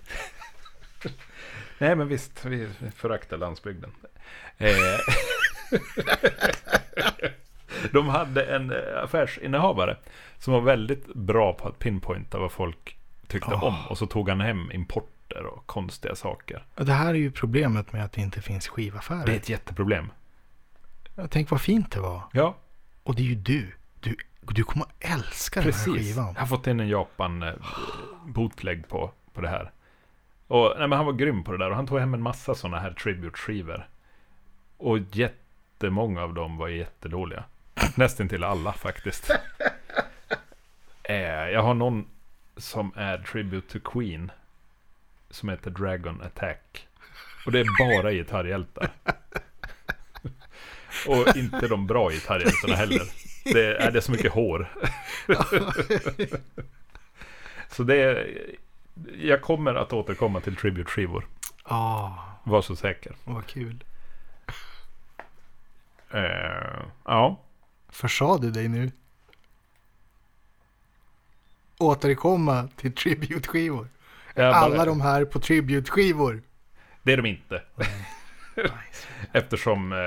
Nej men visst, vi föraktar landsbygden. Eh, de hade en eh, affärsinnehavare som var väldigt bra på att pinpointa vad folk tyckte Oh. om. Och så tog han hem importer och konstiga saker. Det här är ju problemet med att det inte finns skivaffärer. Det är ett jätteproblem. Tänk vad fint det var. Ja, Och det är ju du. Du, du kommer att älska den här precis. skivan. Jag har fått in en Japan eh, bootleg på, på det här. Och nej, men han var grym på det där. Och han tog hem en massa sådana här tribute-skivor. Och jättemånga av dem var jättedåliga. Nästan till alla faktiskt. eh, jag har någon som är tribute to Queen. Som heter Dragon Attack. Och det är bara gitarrhjältar. Och inte de bra gitarrhjältarna heller. Det är, det är så mycket hår. så det är, jag kommer att återkomma till tribute-skivor. Ja, Var så säker. vad kul. Eh, ja, Försade du dig nu? Återkomma till tribute-skivor. Jag Alla bara- de här på tribute-skivor. det är de inte. Nice. Eftersom eh,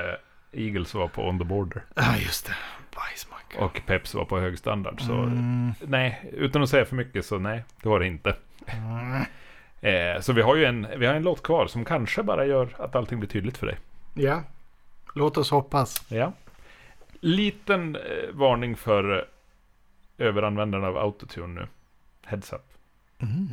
Eagles var på On the Border Ja, just det. Bajsmacka. och Peps var på hög standard. Så Mm. nej, utan att säga för mycket så nej, det var det inte. Mm. Eh, så vi har ju en, vi har en låt kvar som kanske bara gör att allting blir tydligt för dig. Ja, låt oss hoppas. Ja. Liten eh, varning för eh, överanvändarna av autotune nu. Heads up. Mm.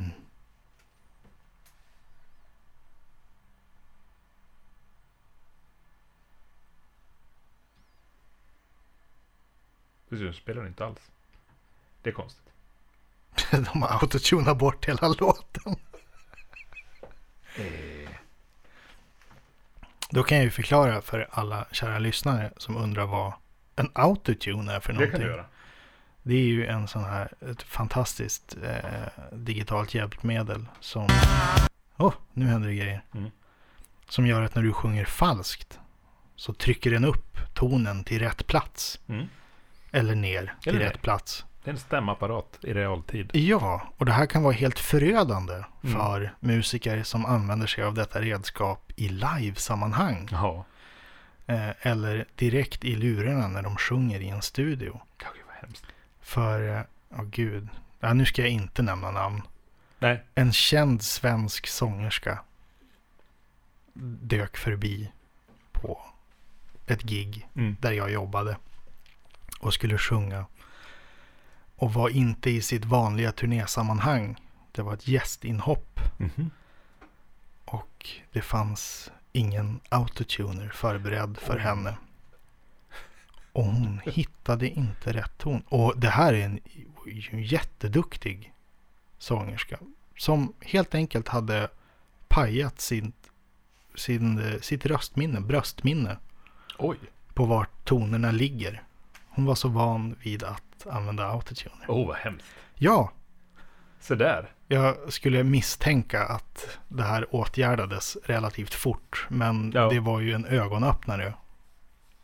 Precis, spelar inte alls. Det är konstigt. De har autotunat bort hela låten. Då kan jag ju förklara för alla kära lyssnare som undrar vad en autotune är för Det någonting. kan du göra. Det är ju en sån här, ett fantastiskt eh, digitalt hjälpmedel som... Oh, nu händer det grejer. Mm. Som gör att när du sjunger falskt så trycker den upp tonen till rätt plats. Mm. Eller ner till rätt plats. Det är en stämapparat i realtid. Ja, och det här kan vara helt förödande Mm. för musiker som använder sig av detta redskap i live-sammanhang. Eh, eller direkt i lurarna när de sjunger i en studio. Ja, gud vad hemskt. För, eh, åh gud, ja, nu ska jag inte nämna namn. Nej. En känd svensk sångerska dök förbi på ett gig Mm. där jag jobbade och skulle sjunga. Och var inte i sitt vanliga turnésammanhang. Det var ett gästinhopp Mhm. och det fanns ingen autotuner förberedd för henne. Och hon hittade inte rätt ton. Och det här är en, en jätteduktig sångerska. Som helt enkelt hade pajat sin, sin, sitt röstminne, bröstminne Oj. på vart tonerna ligger. Hon var så van vid att använda autotuner. Åh, oh, vad hemskt. Ja, Så där. jag skulle misstänka att det här åtgärdades relativt fort. Men Ja. det var ju en ögonöppnare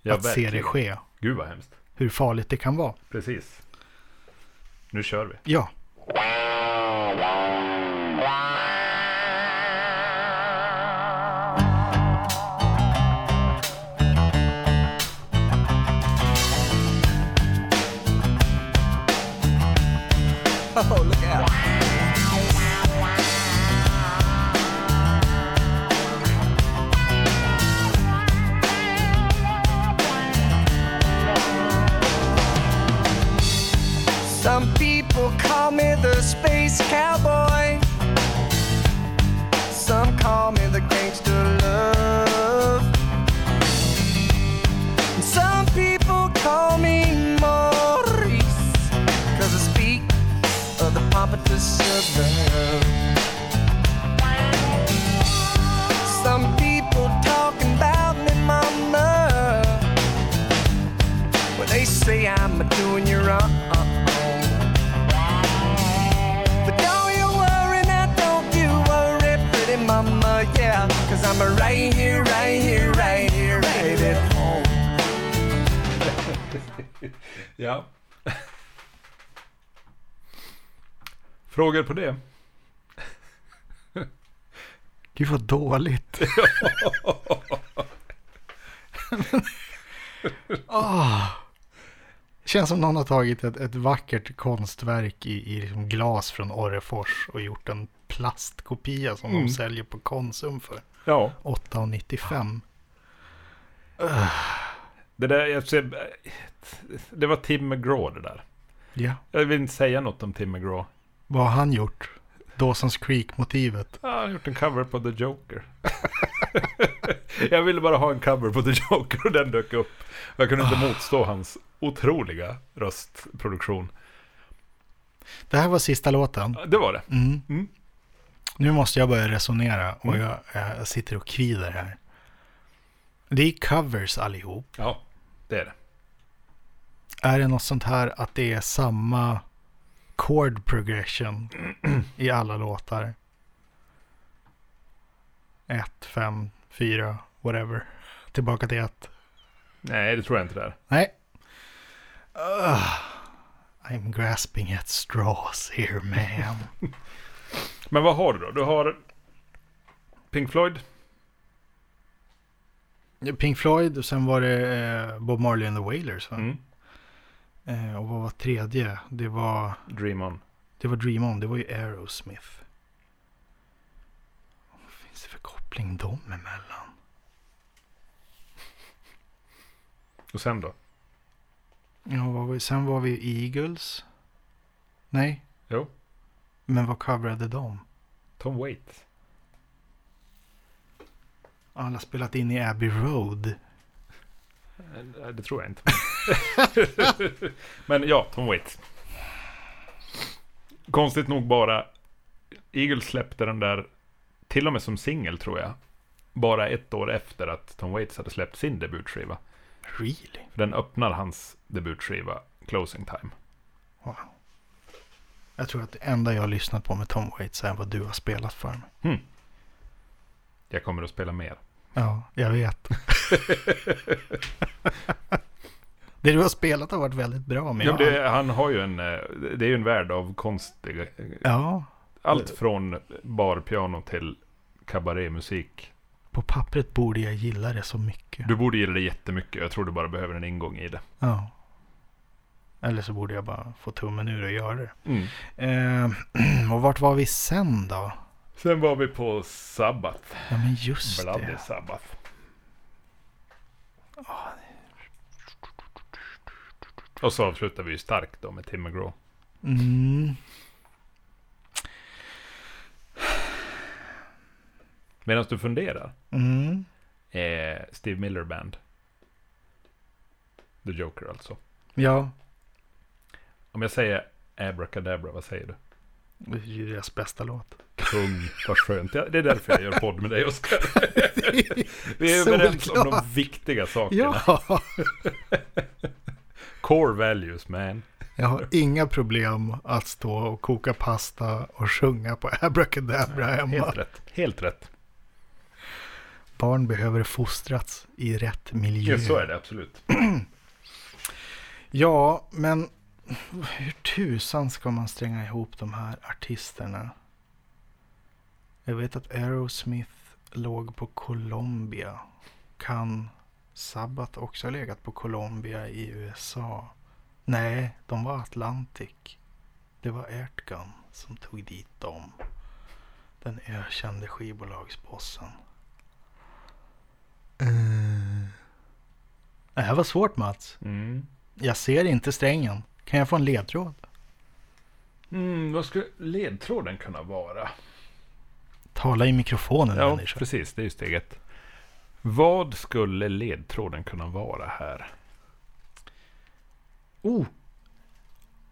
Ja, att se det verkligen. ske. Gud vad hemskt. Hur farligt det kan vara. Precis. Nu kör vi. Ja, Oh, look out. Some people call me the space cowboy. Some call me the gangster of Frågor på det? gud vad dåligt. Ah. Känns som någon har tagit ett, ett vackert konstverk i, i liksom glas från Orrefors och gjort en plastkopia som Mm. de säljer på Konsum för Ja. 8,95. Det där, jag ser, det var Tim McGraw det där. Ja, Jag vill inte säga något om Tim McGraw. Vad har han gjort? Dawson's Creek-motivet. Ja, han har gjort en cover på The Joker. jag ville bara ha en cover på The Joker och den dök upp. Jag kunde inte motstå hans otroliga röstproduktion. Det här var sista låten. Det var det. Mm. Mm. Nu måste jag börja resonera och Mm. jag, jag sitter och kvider här. Det är covers allihop. Ja, det är det. Är det något sånt här att det är samma chord progression i alla låtar? Ett, fem, fyra, whatever. Tillbaka till ett. Nej, det tror jag inte det är. Nej. Ugh. I'm grasping at straws here man. Men vad har du då? Du har Pink Floyd. Pink Floyd och sen var det eh, Bob Marley and the Wailers va? Mm. Eh, och vad var tredje? Det var, Dream On. det var Dream On, det var ju Aerosmith. Vad finns det för koppling dem emellan? Och sen då? Ja, var, sen var vi Eagles. Nej, Jo, men vad coverade de? Tom Waits. Alla spelat in i Abbey Road. Eh, Det tror jag inte. Men ja, Tom Waits. Konstigt nog bara Eagles släppte den där, till och med som singel tror jag, bara ett år efter att Tom Waits hade släppt sin debutskiva. Really? För den öppnar hans debutskiva, Closing Time. Wow. Jag tror att det enda jag har lyssnat på med Tom Waits är vad du har spelat för mig. Jag kommer att spela mer. Ja, jag vet. det du har spelat har varit väldigt bra. Men Ja, det, han har ju en, eh, det är ju en värld av konstiga, ja, allt från barpiano till kabarémusik. på pappret borde jag gilla det så mycket. Du borde gilla det jättemycket, jag tror du bara behöver en ingång i det. Ja. Eller så borde jag bara få tummen ur och göra det. Mm. Eh, och vart var vi sen då? Sen var vi på Sabbath. Ja men just Bloody det. Sabbath. Och så avslutar vi ju starkt då med Tim McGraw. Mm. Medan du funderar. Mm. Eh, Steve Miller Band. The Joker alltså. Ja, Om jag säger Abracadabra, vad säger du? det är ju deras bästa låt. Kung, vad skönt. Det är därför jag gör podd med dig, Oskar. Vi är överens om de viktiga sakerna. Ja, Core values, man. jag har inga problem att stå och koka pasta och sjunga på Abracadabra hemma. Helt rätt. Helt rätt. Barn behöver fostrats i rätt miljö. Ja, så är det absolut. Ja, men hur tusan ska man stränga ihop de här artisterna? Jag vet att Aerosmith låg på Columbia. Kan Sabbath också ha legat på Columbia i USA? Nej, de var Atlantic. Det var Airtgun som tog dit dem. Den ökände skivbolagsbossen. Uh. Det här var svårt Mats. Mm. Jag ser inte strängen. Kan jag få en ledtråd? Mm, vad skulle ledtråden kunna vara? Tala i mikrofonen Ja, människa. precis. Det är ju steget. Vad skulle ledtråden kunna vara här? Oh.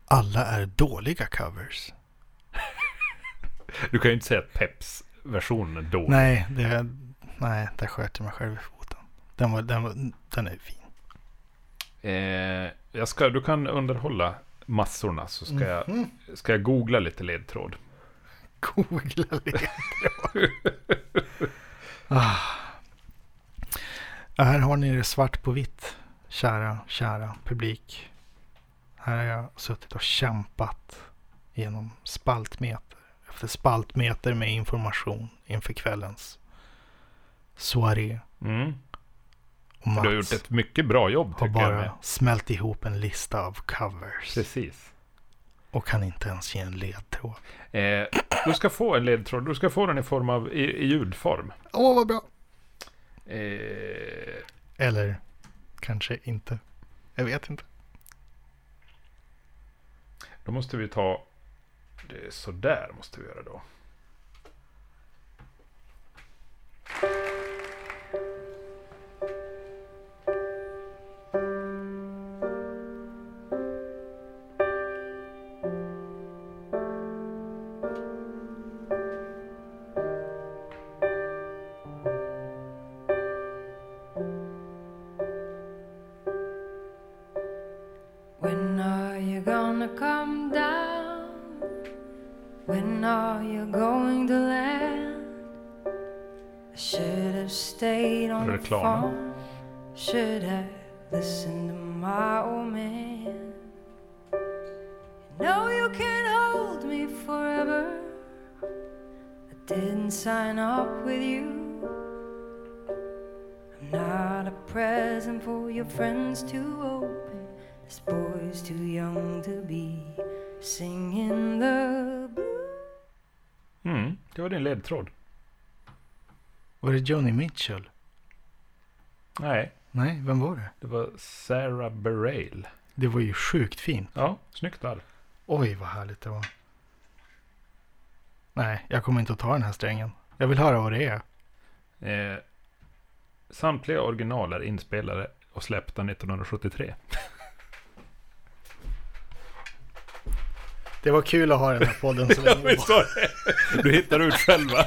Alla är dåliga covers. Du kan ju inte säga att Peps version är dålig. Nej, det, nej, där sköt jag mig själv i foten. Den, var, den, var, den är fin. Eh, jag ska, du kan underhålla massorna så ska, jag, Mhm. ska jag googla lite ledtråd. Googla ledtråd. ah. Här har ni det svart på vitt. Kära, kära publik. Här har jag suttit och kämpat genom spaltmeter efter spaltmeter med information inför kvällens soaré. Mm. Och Mats Du har gjort ett mycket bra jobb har tycker jag. bara Med. smält ihop en lista av covers. Precis. Och kan inte ens ge en ledtråd. Eh, du ska få en ledtråd. Du ska få den i form av i, i ljudform. Åh, vad bra! Eh, Eller kanske inte. Jag vet inte. då måste vi ta... Det är sådär måste vi göra då. Ledtråd. Var det Joni Mitchell? Nej, Nej, vem var det? det var Sarah Bareil. Det var ju sjukt fint. Ja, snyggt där. Oj, vad härligt det var. Nej, jag kommer inte att ta den här strängen. Jag vill höra vad det är. Eh, samtliga original är inspelade och släppta 1973. Det var kul att ha den här podden så länge. Du hittar ut själva.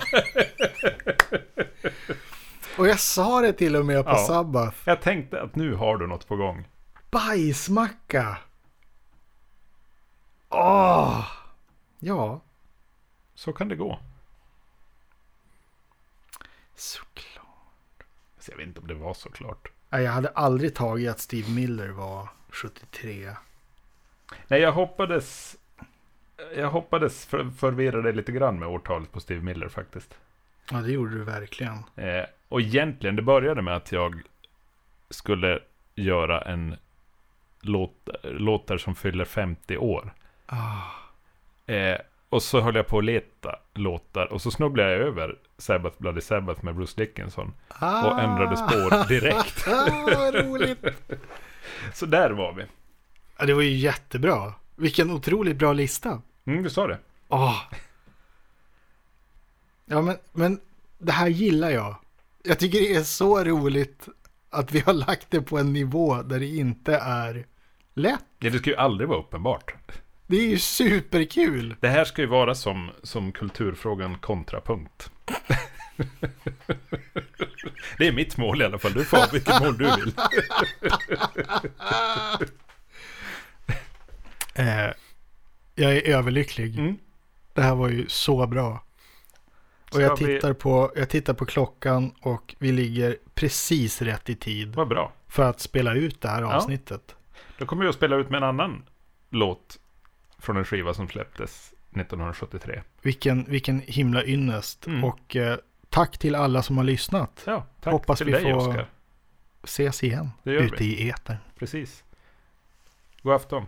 Och jag sa det till och med på Ja. Sabbath. Jag tänkte att nu har du något på gång. Bajsmacka! Åh! Ja, Så kan det gå. såklart. Så jag vet inte om det var så klart. Nej, jag hade aldrig tagit att Steve Miller var 73. Nej, jag hoppades... Jag hoppades för, förvirra dig lite grann med årtalet på Steve Miller faktiskt. Ja, det gjorde du verkligen. låtar, låtar som fyller 50 år. Ah. Eh, och så höll jag på att leta låtar och så snubblade jag över Sabbath Bloody Sabbath med Bruce Dickinson. Och ändrade spår direkt. Ah, vad roligt. Så där var vi. Ja, det var ju jättebra. Vilken otroligt bra lista. Mm, du sa det. Åh. Ja, men, men det här gillar jag. Jag tycker det är så roligt att vi har lagt det på en nivå där det inte är lätt. Ja, det ska ju aldrig vara uppenbart. Det är ju superkul. Det här ska ju vara som, som kulturfrågan kontrapunkt. det är mitt mål i alla fall. Du får ha vilket mål du vill. Eh, jag är överlycklig. Mm. Det här var ju så bra. Och jag vi- tittar, på, jag tittar på klockan och vi ligger precis rätt i tid Vad bra. för att spela ut det här Ja. avsnittet. Då kommer jag att spela ut med en annan låt från en skiva som släpptes 1973. Vilken, vilken himla ynnest. Mm. Och eh, tack till alla som har lyssnat. Ja, tack Hoppas till vi dig får- Oskar. Ses igen Det gör ute vi. i etern. Precis. God afton.